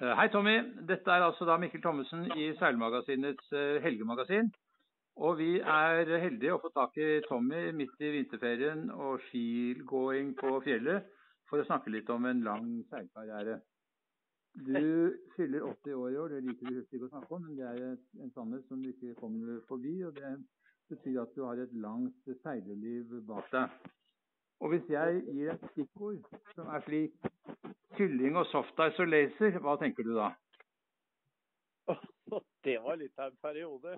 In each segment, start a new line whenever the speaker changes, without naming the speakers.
Eh, hei, Tommy. Dette er altså da Mikkel Thommessen i Seilmagasinets eh, helgemagasin. Og vi er heldige å få tak i Tommy midt i vinterferien og skigåing på fjellet for å snakke litt om en lang seilkarriere. Du fyller 80 år i år, det liker du ikke å snakke om, men det er en sannhet som du ikke kommer forbi. og Det betyr at du har et langt seilerliv bak deg. Og hvis jeg gir et stikkord som er slik kylling og softice og laser, hva tenker du da?
Det var litt av en periode.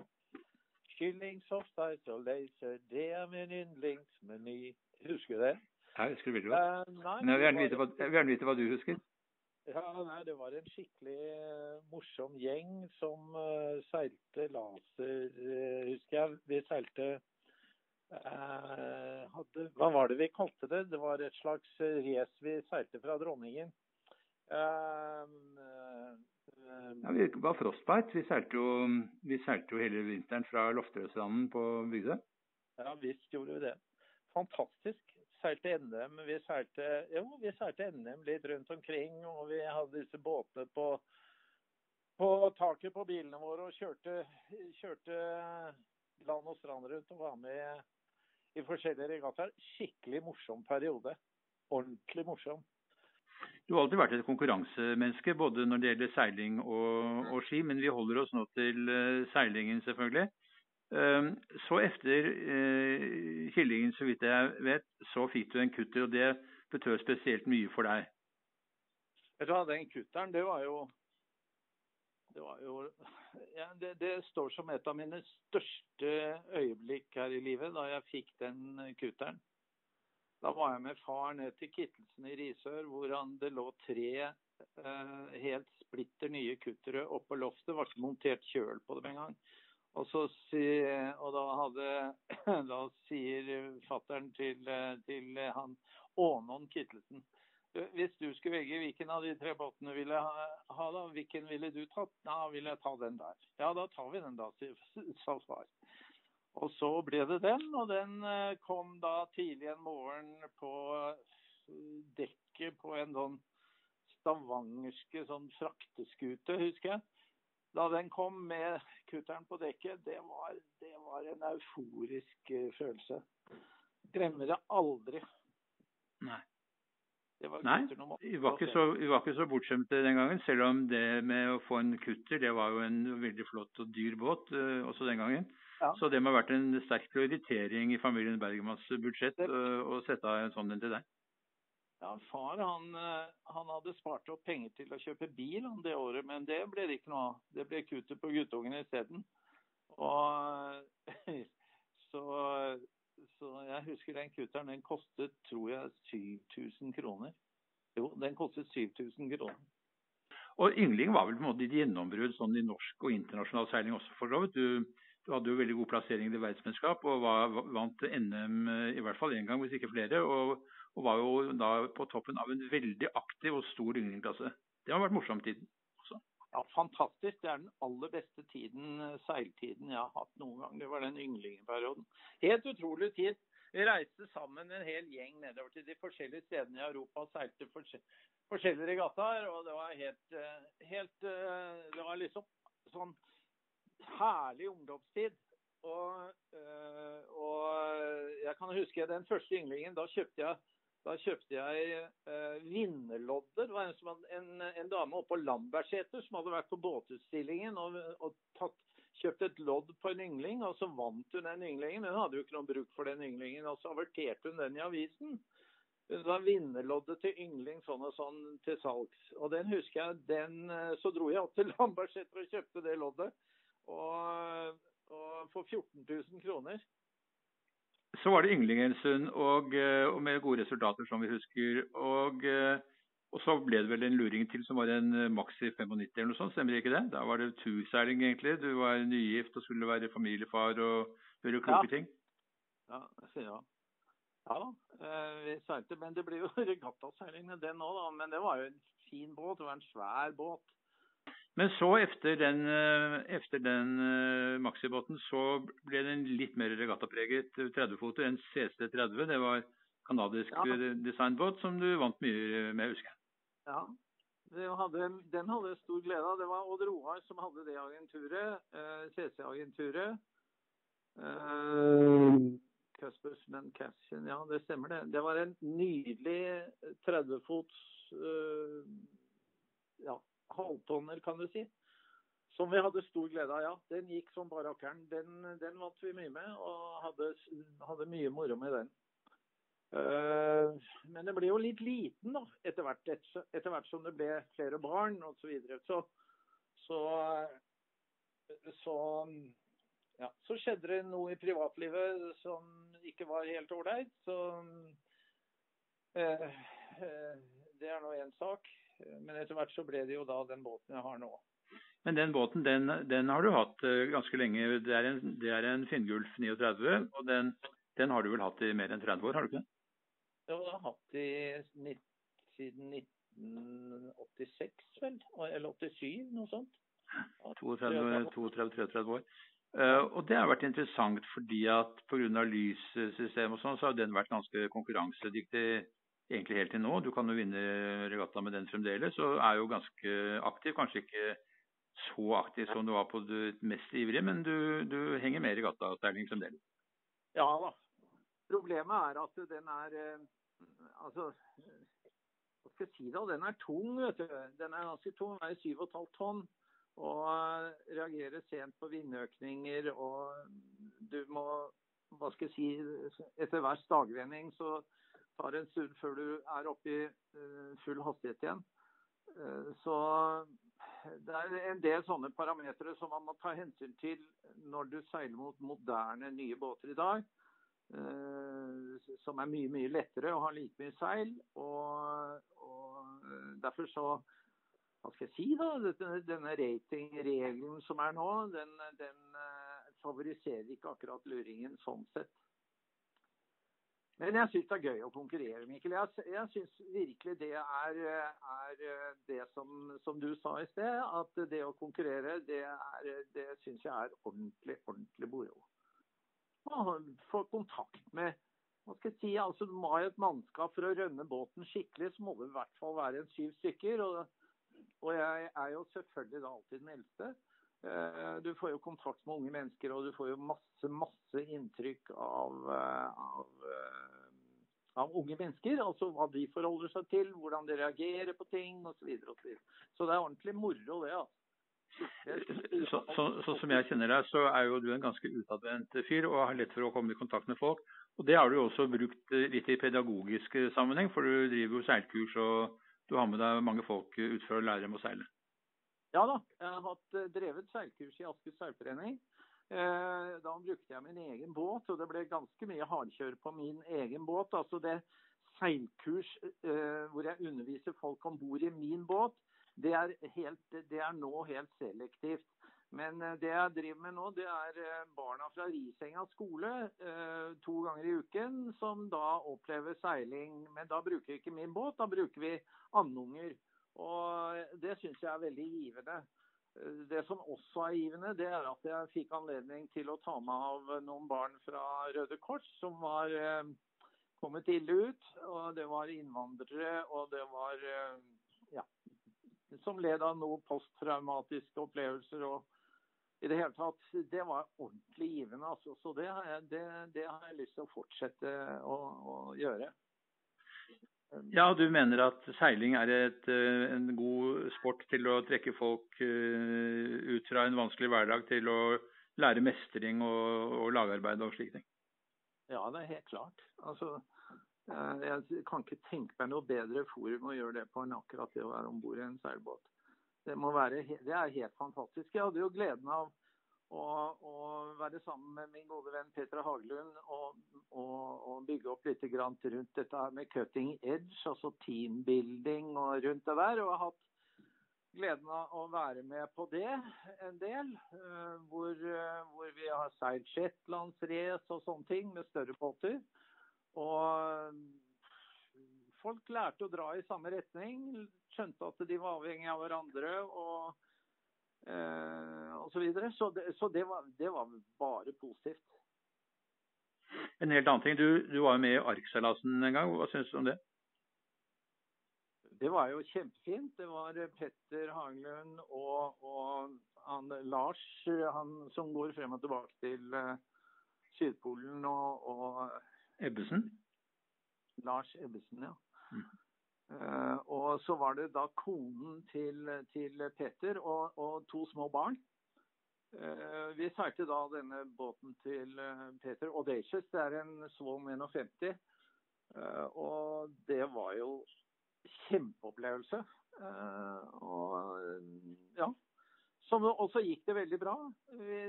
Kylling, softice og laser, det er min yndlingsmeny. Husker du det?
Jeg husker det veldig godt. Uh, Men jeg vil gjerne vite, hva, vite hva du husker.
Ja, nei, Det var en skikkelig uh, morsom gjeng som uh, seilte laser, husker jeg. Vi seilte hadde, Hva var det vi kalte det? Det var et slags race vi seilte fra Dronningen.
Ehm, ja, vi var frostbite. Vi seilte jo, vi seilte jo hele vinteren fra Lofterødstranden på Bygdøy.
Ja visst gjorde vi det. Fantastisk. Seilte NM. Vi seilte, jo, vi seilte NM litt rundt omkring. Og vi hadde disse båtene på, på taket på bilene våre og kjørte, kjørte land og strand rundt og var med i forskjellige regattaer. Skikkelig morsom periode. Ordentlig morsom.
Du har alltid vært et konkurransemenneske, både når det gjelder seiling og, og ski, men vi holder oss nå til uh, seilingen, selvfølgelig. Uh, så etter uh, Killingen, så vidt jeg vet, så fikk du en kutter, og det betød spesielt mye for deg.
Vet du hva, Den kutteren, det var jo det, var jo, ja, det, det, står som et av mine største øyeblikk her i livet, da jeg fikk den kutteren. Da var jeg med far ned til Kittelsen i Risør, hvor han, det lå tre eh, helt splitter nye kuttere oppå loftet. Det var ikke montert kjøl på dem engang. Og, så, og da, hadde, da sier fattern til, til han Ånon Kittelsen hvis du skulle velge hvilken av de tre båtene ville ha, da, hvilken ville du tatt? Da vil jeg ta den der. Ja, da tar vi den da, sa far. Og så ble det den, og den eh, kom da tidlig en morgen på eh, dekket på en sånn stavangerske sånn frakteskute, husker jeg. Da den kom med kutteren på dekket, det var, det var en euforisk eh, følelse. Glemmer det aldri.
Nei. Nei, vi var, ikke så, vi var ikke så bortskjemte den gangen. Selv om det med å få en kutter, det var jo en veldig flott og dyr båt uh, også den gangen. Ja. Så det må ha vært en sterk prioritering i familien Bergmans budsjett det... å sette av en sånn en til deg.
Ja, Far han, eh, han, hadde spart opp penger til å kjøpe bil han, det året, men det ble det ikke noe av. Det ble kutter på guttungen isteden. Så, så jeg husker den kutteren. Den kostet, tror jeg, 7000 kroner. Jo, den kostet 7000 kroner.
Og Yngling var vel på en måte ditt gjennombrudd sånn i norsk og internasjonal seiling også, for så vidt. Du, du hadde jo veldig god plassering i verdensmesterskap og var, vant NM i hvert fall én gang, hvis ikke flere. Og, og, var jo da på toppen av en veldig aktiv og stor ynglingklasse. Det har vært morsomt tiden.
Ja, Fantastisk. Det er den aller beste tiden, eh, seiltiden jeg har hatt noen gang. Det var den ynglingperioden. Helt utrolig tid. Vi reiste sammen en hel gjeng nedover til de forskjellige stedene i Europa og seilte forskjellige regattaer. Og det var helt, eh, helt Det var liksom sånn herlig ungdomstid. Og, og, jeg kan huske den første ynglingen. Da kjøpte jeg, da kjøpte jeg eh, vinnerlodder. Det var en, som, en, en dame oppe på Lambertseter som hadde vært på båtutstillingen og, og tatt, kjøpt et lodd på en yngling. Og så vant hun den ynglingen. Hun hadde jo ikke noe bruk for den ynglingen. Og så averterte hun den i avisen. Hun var vinnerloddet til yngling sånn og sånn til salgs. Og den husker jeg, den, øh, så dro jeg opp til Lambertseter og kjøpte det loddet og, og for 14 000 kroner.
Så var det Ynglingensund, og, stund, og, med gode resultater, som vi husker. Og, eh, og, så ble det vel en luring til som var en eh, maxi 95 eller noe sånt, stemmer ikke det? Da var det turseiling egentlig. Du var nygift og skulle være familiefar og gjøre kloke
ja. ting. Ja, ja. Ja vi seilte, men det ble jo regattaseiling med den òg, da. Men det var jo en fin båt. Det var en svær båt.
Men så, etter den, eh, efter den uh, maxibåten, så ble den litt mer regattapreget 30-foter, en CST-30. Det var kanadisk ja. designbåt som du vant mye med, husker jeg.
Ja, hadde, den hadde jeg stor glede av. Det var Odd Roar som hadde det agenturet. Eh, CC-agenturet. Eh, Cuspersman Cashin, ja det stemmer det. Det var en nydelig 30-fots eh, ja, halvtonner, kan du si. Som vi hadde stor glede av, ja. Den gikk som bare akkeren. Den, den vant vi mye med, og hadde, hadde mye moro med den. Uh, men det ble jo litt liten da, etter hvert, etter hvert som det ble flere barn osv. Så, videre. så så så ja, så skjedde det noe i privatlivet som ikke var helt ålreit. Så uh, uh, det er nå én sak. Men etter hvert så ble det jo da den båten jeg har nå.
Men den båten den, den har du hatt ganske lenge. Det er en, det er en Finngulf 39, og den, den har du vel hatt i mer enn 30 år, har du ikke det?
den har hatt i, siden 1986, vel. Eller 87, noe sånt.
32-33 år. Uh, og Det har vært interessant fordi at pga. lyssystemet og sånn, så har den vært ganske konkurransedyktig egentlig helt til nå. Du kan jo vinne regatta med den fremdeles, og er jo ganske aktiv. Kanskje ikke så aktiv som du var på det mest ivrige, men du, du henger med i regattaseiling fremdeles.
Ja da, Problemet er at den er eh, Altså, hva skal jeg si da? Den er tung, vet du. Den er ganske tung. Den er 7,5 tonn. Og eh, reagerer sent på vindøkninger. Og du må Hva skal jeg si Etter hver dagvending så tar en stund før du er oppe i eh, full hastighet igjen. Så det er en del sånne parametere som man må ta hensyn til når du seiler mot moderne, nye båter i dag. Eh, som er mye, mye lettere og har like mye seil. Og, og eh, derfor så hva skal jeg si da, Denne ratingregelen som er nå, den, den eh, favoriserer ikke akkurat luringen sånn sett. Men jeg syns det er gøy å konkurrere, Mikkel. Jeg, jeg syns virkelig det er, er det som, som, du sa i sted, at det å konkurrere, det, er, det syns jeg er ordentlig, ordentlig moro få kontakt med hva skal jeg si, altså Du må ha et mannskap for å rønne båten skikkelig, så må det i hvert fall være en syv stykker. Og, og jeg er jo selvfølgelig da alltid den eldste. Eh, du får jo kontakt med unge mennesker, og du får jo masse, masse inntrykk av, eh, av, eh, av unge mennesker. Altså hva de forholder seg til, hvordan de reagerer på ting osv. Så, og så, det er ordentlig moro, det. altså.
Så, så, så, som jeg kjenner deg, så er jo du en ganske utadvendt fyr og har lett for å komme i kontakt med folk. Og Det har du også brukt litt i pedagogisk sammenheng, for du driver jo seilkurs og du har med deg mange folk ut for å lære dem å seile.
Ja da, jeg har hatt eh, drevet seilkurs i Asker seilforening. Eh, da brukte jeg min egen båt, og det ble ganske mye hardkjør på min egen båt. Altså det seilkurs hvor jeg underviser folk om bord i min båt, det er, helt, det er nå helt selektivt. Men eh, det jeg driver med nå, det er eh, barna fra Risenga skole eh, to ganger i uken som da opplever seiling. Men da bruker vi ikke min båt, da bruker vi andunger. Og det syns jeg er veldig givende. Det som også er givende, det er at jeg fikk anledning til å ta med av noen barn fra Røde Kors som var kommet ille ut. Og det var innvandrere, og det var ja, som led av noen posttraumatiske opplevelser. og i det hele tatt, Det var ordentlig givende. Altså. Så det har, jeg, det, det har, jeg, lyst til å fortsette å, å, gjøre.
Ja, Du mener at seiling er et, eh, en god sport til å trekke folk eh, ut fra en vanskelig hverdag til å lære mestring og, og lagarbeid og slike ting?
Ja, det er helt klart. Altså, Eh, jeg kan ikke tenke meg noe bedre forum å gjøre det på enn akkurat det å være om bord i en seilbåt. Det, være, det, er helt fantastisk. Jeg hadde jo gleden av å, å være sammen med min gode venn Petra Haglund og, og, og bygge opp litt rundt dette her med cutting edge, altså teambuilding og rundt det der. Og jeg har hatt gleden av å være med på det en del. Eh, hvor, eh, hvor vi har seilt shetlandsrace og sånne ting med større båter. Og folk lærte å dra i samme retning. Skjønte at de var avhengig av hverandre og, og så videre. Så, det, så det, var, det, var, bare positivt.
En helt annen ting. Du, du var med i Arkseilasen en gang. Hva syns du om det?
det var jo kjempefint. Det var Petter Haglund og, og han, Lars, han som går frem og tilbake til uh, Sydpolen og, og
Ebbesen?
Lars Ebbesen, ja.
Mm.
Uh, og så var det da konen til, til Petter og, og, to små barn. Uh, vi seilte da denne båten til Peter Audacious. Det er en Swan 51. og det var jo kjempeopplevelse. og ja, og så gikk det veldig bra. Vi,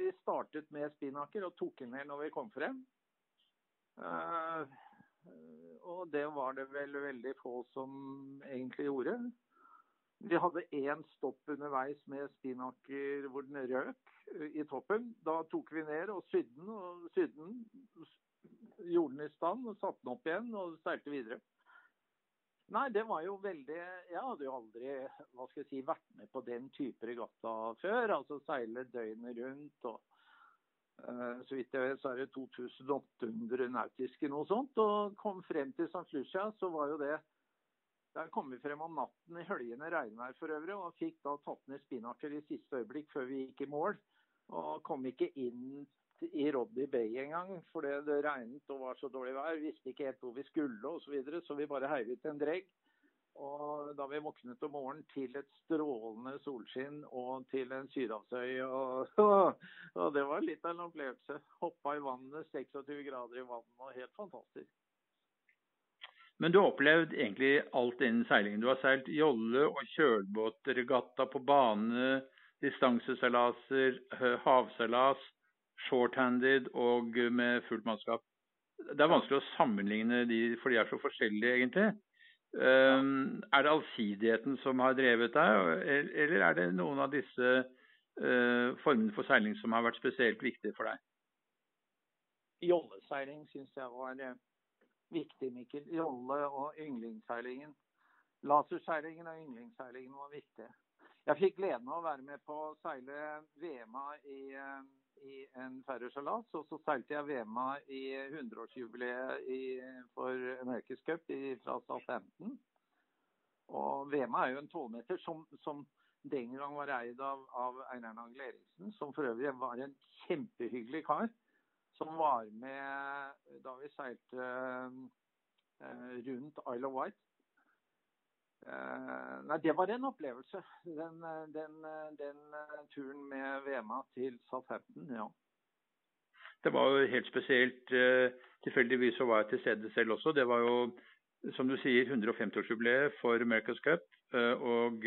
vi startet med spinnaker og tok den ned når vi kom frem. Uh, og det var det vel veldig få som egentlig gjorde. Vi hadde én stopp underveis med spinaker hvor den røk i toppen. Da tok vi ned og sydde den, og sydde den. Gjorde den i stand og satte den opp igjen og seilte videre. Nei, det var jo veldig Jeg hadde jo aldri hva skal jeg si, vært med på den type regatta før. Altså seile døgnet rundt og Så vidt jeg vet så er det 2800 nautiske noe sånt. Og kom frem til St. Lucia, så var jo det Der kom vi frem om natten i høljende regnvær for øvrig, og fikk da tatt ned spinnaker i siste øyeblikk før vi gikk i mål. Og kom ikke inn i Roddy Bay en gang, fordi det regnet og var så dårlig vær. Visste ikke helt hvor vi skulle osv., så, videre, så vi bare heiv en dregg. Og da vi våknet om morgenen til et strålende solskinn og til en sydhavsøy. Og, og, det var litt av en opplevelse. Hoppa i vannet, 26 grader i vannet og helt fantastisk.
Men du har opplevd egentlig alt innen seilingen. Du har seilt jolle og kjølbåt, regatta på bane, distanseseilaser, havseilas, short-handed og med fullt mannskap. Det er vanskelig å sammenligne de, for de er så forskjellige, egentlig. Um, er det allsidigheten som har drevet deg, eller er det noen av disse uh, formene for seiling som har vært spesielt viktige for deg?
Jolleseiling syns jeg var eh, viktig, Mikkel. Jolle- og yndlingsseilingen. Laserseilingen og yndlingsseilingen var viktig. Jeg fikk gleden av å være med på å seile Vema i uh, i en færøyseilas. Og så seilte jeg Vema i 100-årsjubileet for America's Cup fra Southampton. Og Vema er jo en tolvmeter som, som, den gang var eid av, av Einar Nagel Eriksen, som for øvrig var en kjempehyggelig kar. Som var med da vi seilte eh, rundt Isle of Wight. Uh, nei, det var en opplevelse. Den, den, den uh, turen med Vema til Southampton, ja.
Det var jo helt spesielt. Tilfeldigvis så var jeg til stede selv også. Det var jo, som du sier, 150-årsjubileet for America's Cup. og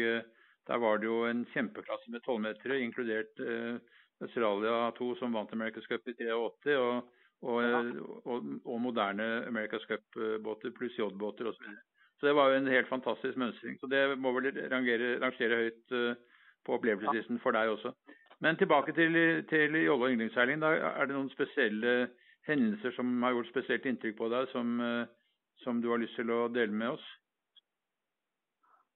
der var det jo en kjempeklasse med tolvmetere, inkludert Australia 2 som vant America's Cup i 83, og, og, og, og moderne America's Cup-båter pluss J-båter osv. Så det var jo en helt fantastisk mønstring. Så det må vel rangere, rangere høyt uh, på opplevelseslisten for deg også. Men tilbake til, til jolle- og yndlingsseiling. Er det noen spesielle hendelser som har gjort spesielt inntrykk på deg, som, uh, som du har lyst til å dele med oss?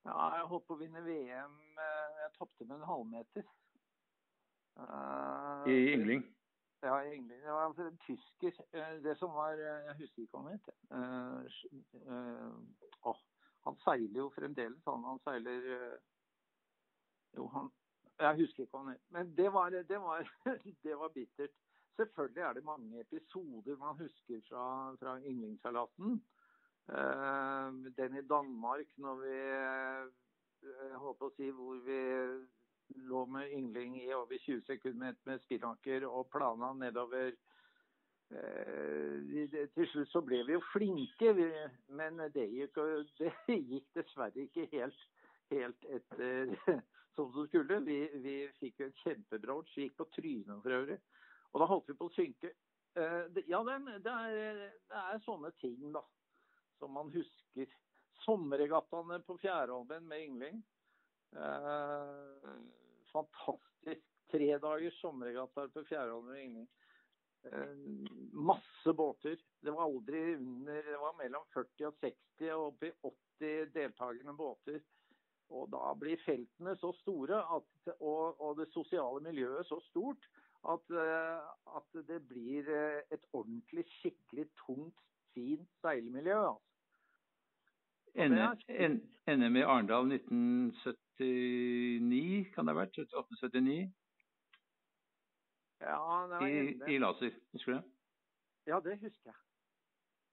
Ja, jeg holdt på å vinne VM. Eh, jeg tapte med en halvmeter.
Uh, I yngling?
Ja, egentlig. Det var altså en tysker. Eh, det som var eh, Jeg husker ikke hva han het. Uh, uh, han seiler jo fremdeles, han. Han seiler uh, Jo, han Jeg husker ikke hva han het. Men det var, det, var, det var, bittert. Selvfølgelig er det mange episoder man husker fra, fra yndlingsseilasen. den i Danmark når vi jeg på å si hvor vi lå med yngling i over 20 sekunder med, spinnaker og plana nedover. Eh, til slutt så ble vi jo flinke, men det gikk, det gikk, dessverre ikke helt, helt etter som det skulle. Vi, vi fikk jo et kjempebra odds. Vi gikk på trynet for øvrig. Og da holdt vi på å synke. Eh, ja, det, er, det er, sånne ting da, som man husker. Sommerregattaene på Fjærholmen med yngling. Eh, fantastisk Tre dager sommerregattaer på Fjærholmen og Ingning. Eh, masse båter. Det var aldri under Det var mellom 40 og 60 og opp i 80 deltakende båter. Og da blir feltene så store at, og, og, det sosiale miljøet så stort at, eh, at, det blir et ordentlig, skikkelig tungt, fint seilmiljø. Altså.
NM i Arendal 1979, kan det ha vært? 1879?
Ja, det
I, I laser, husker du det?
Ja, det husker jeg.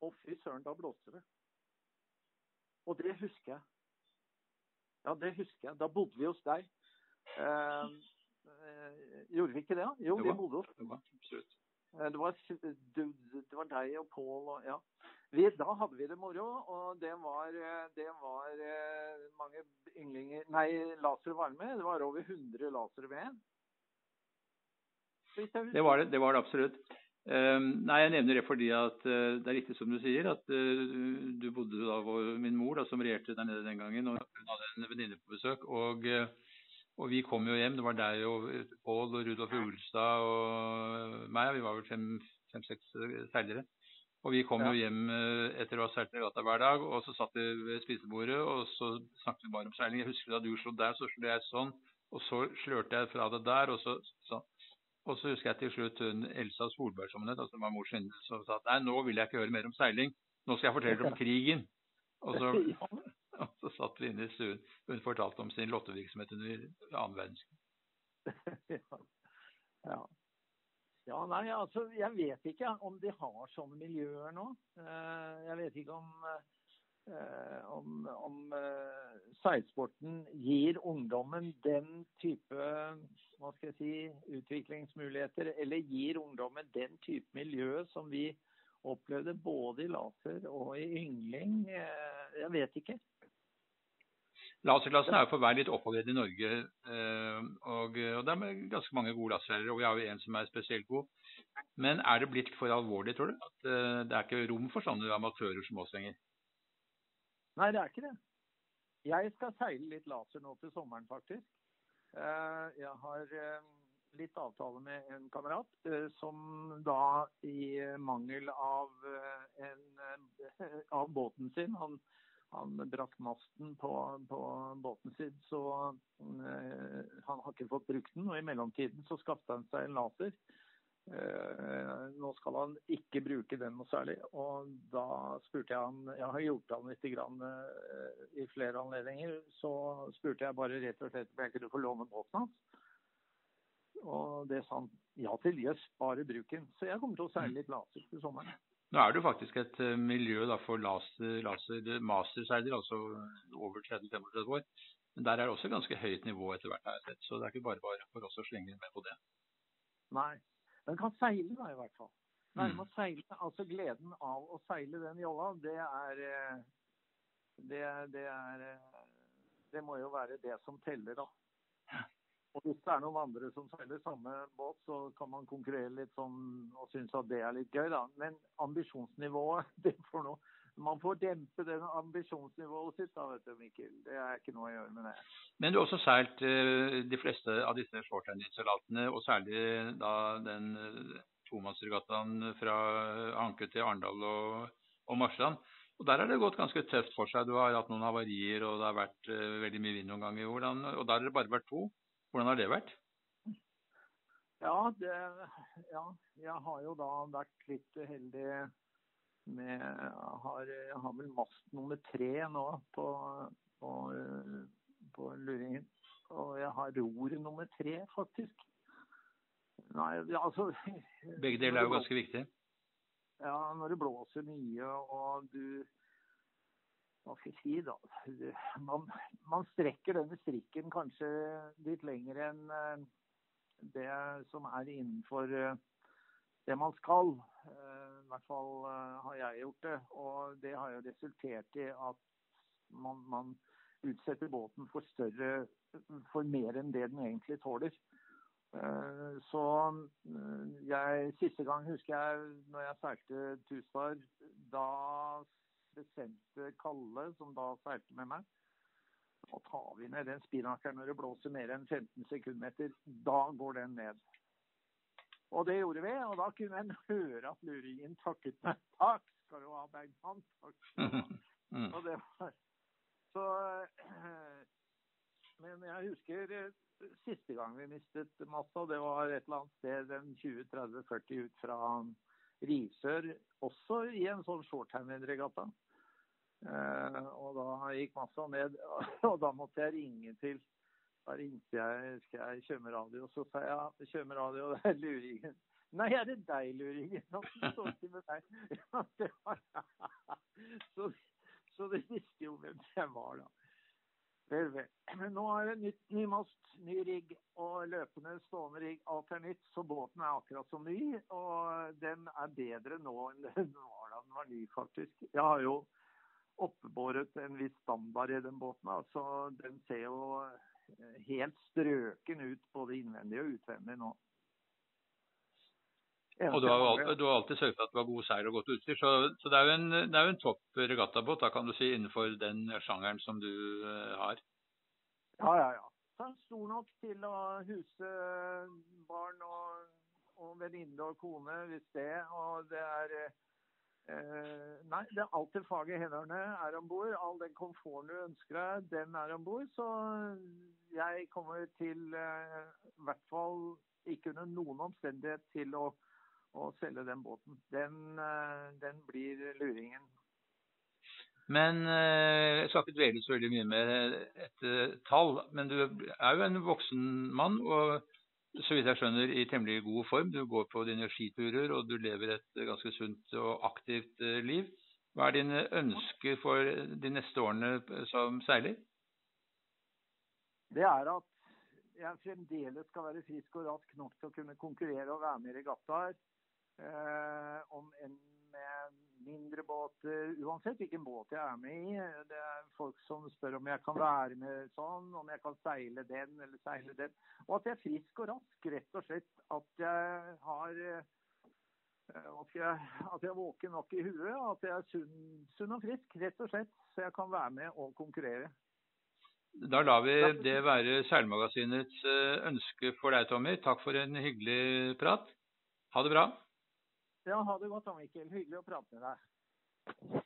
Å, fy søren, da blåste det. Og det husker jeg. Ja, det husker jeg. Da bodde vi hos deg. Eh, eh, gjorde vi ikke det? Jo,
jo
vi bodde hos
var.
Eh, Det var, det var deg og Pål og ja. Vi, da hadde vi det moro, og det var, eh, det var eh, mange ynglinger Nei, lasere var med. Det var over 100 lasere med.
Det var det, det var det absolutt. Um, nei, Jeg nevner det fordi at uh, det er riktig som du sier, at uh, du bodde da hvor min mor, da, som regjerte der nede den gangen. og Hun hadde en venninne på besøk. Og, og vi kom jo hjem. Det var deg og Pål og Rudolf Ulstad og meg. Vi var vel fem-seks seilere. Og vi kom jo hjem eh, etter å ha seilt regatta hver dag, og så satt vi ved spisebordet, og så snakket vi bare om seiling. Jeg husker da du slo der, så slo jeg sånn, og så slørte jeg fra det der, og så sånn. Og så husker jeg til slutt hun Elsa Solberg som hun het, altså var mors venninne, som sa at nei, nå vil jeg ikke høre mer om seiling. Nå skal jeg fortelle om krigen. Og så, og så satt vi inne i stuen. Hun fortalte om sin lottevirksomhet under annen verdenskrig.
ja. ja. Ja, nei, altså, jeg vet ikke om de har sånne miljøer nå. Eh, Jeg vet ikke om, eh, om, om eh, seilsporten gir ungdommen den type hva skal jeg si, utviklingsmuligheter, eller gir ungdommen den type miljø som vi opplevde både i laser og i yngling. Jeg vet ikke.
Laserklassen er jo på vei litt oppover i Norge, eh, og, og det er ganske mange gode laserlærere. Og vi har jo en som er spesielt god. Men er det blitt for alvorlig, tror du? At eh, det er ikke rom for sånne amatører som oss lenger?
Nei, det er ikke det. Jeg skal seile litt laser nå til sommeren, faktisk. Eh, Jeg har litt avtale med en kamerat som da i mangel av, en, av båten sin han, han brakk masten på, på båten sin, så eh, han har ikke fått brukt den. Og i mellomtiden så skaffet han seg en laser. Uh, nå skal han ikke bruke den noe særlig. Og da spurte jeg han Jeg har gjort han litt grann, uh, i flere anledninger. Så spurte jeg bare rett og slett om jeg kunne få låne båten hans. Og det sa han ja til. Jøss, bare bruk den. Så jeg kommer til å seile litt laser til sommeren.
Nå er det jo faktisk et eh, miljø da, for laser, laser masterseilere, altså over 30-35 år. Men der er det også ganske høyt nivå etter hvert, har jeg sett. Så det er ikke bare bare for oss å slenge med på det.
Nei. Den kan seile, da, i hvert fall. Nei,
Mm.
seile, altså Gleden av å seile den jolla, det er eh, det, det er eh, Det må jo være det som teller, da. Og hvis det er noen andre som seiler samme båt, så kan man konkurrere litt sånn og synes at det er litt gøy, da. Men ambisjonsnivået, det får noe Man får dempe det ambisjonsnivået sitt, da, vet du, Mikkel. Det er ikke noe å gjøre med det.
Men du har også seilt eh, de fleste av disse shorthanded-salatene, og særlig da den eh, tomannsregattaen fra Anke til Arendal og, og Marsland. Og Der har det gått ganske tøft for seg. Du har hatt noen havarier, og det har vært eh, veldig mye vind noen ganger. Hvordan, og der har det bare vært to. Hvordan har det vært?
Ja, det, ja, jeg har jo da vært litt uheldig med har, jeg har vel mast nummer tre nå på, på, på luringen. Og jeg har ror nummer tre, faktisk. Nei, altså
Begge deler er jo ganske viktige.
Ja, når det blåser mye og du Hva skal jeg si, da? Man, man strekker denne strikken kanskje litt lenger enn eh, det som er innenfor eh, det man skal. Eh, I hvert fall har jeg gjort det. Og det har jo resultert i at man, man utsetter båten for større for mer enn det den egentlig tåler. Så jeg, siste gang husker jeg når jeg seilte Tuspar, da bestemte Kalle, som da seilte med meg, nå tar vi ned den spinakeren når det blåser mer enn 15 sekundmeter. Da går den ned. Og det gjorde vi, og da kunne en høre at luringen takket meg. Takk skal du ha, Bergman. Takk skal du ha.
Mm.
Og det var Så Men jeg husker eh, siste gang vi mistet massa, det var et eller annet sted en 20-30-40 ut fra Risør, også i en sånn shorthand-regatta. Uh, og da gikk massa ned, og da måtte jeg ringe til Da ringte jeg skal jeg kjøre radio, og så sa jeg kjør radio, det er luringen. Nei, er det deg, luringen? Han står ikke med deg. Ja, det var, så, så de visste jo hvem jeg var, da. Men nå er det nytt, ny mast, ny rigg og løpende stående rigg. Alt er nytt, så båten er akkurat som ny. Og den er bedre nå enn den var da den var ny, faktisk. Jeg har jo oppebåret en viss standard i den båten. Så Den ser jo helt strøken ut både innvendig og utvendig nå.
Og du har, alltid, du har alltid sørget for at du har god seil og godt utstyr, så, så det er jo en, det er jo en topp regattabåt da kan du si, innenfor den sjangeren som du uh, har.
Ja, ja, ja. Så er den stor nok til å huse barn og, og venninne og kone hvis det. Og det er eh, Nei, det er alltid fag i hendene er om bord. All den komforten du ønsker deg, den er om bord. Så jeg kommer til i hvert fall ikke under noen omstendighet til å å selge den båten. Den, eh, den blir luringen.
Men eh, jeg skal ikke dvele så veldig mye med et eh, tall. Men du er jo en voksen mann, og så vidt jeg skjønner i temmelig god form. Du går på dine skiturer, og du lever et ganske sunt og aktivt liv. Hva er dine ønsker for de neste årene som seiler?
Det er at jeg fremdeles skal være frisk og rask nok til å kunne konkurrere og være med i regattaer. Eh, om en med mindre båter, uansett hvilken båt jeg er med i. Det er folk som spør om jeg kan være med sånn, om jeg kan seile den eller seile den. Og at jeg er frisk og rask, rett og slett. At jeg har eh, at jeg, at jeg er våken nok i huet, at jeg er sunn, sunn og frisk, rett og slett. Så jeg kan være med og konkurrere.
Da lar vi det være Seilmagasinets eh, ønske for deg, Tommy. Takk for en hyggelig prat. Ha det bra.
Ja, ha det godt Mikkel. Hyggelig å prate med deg.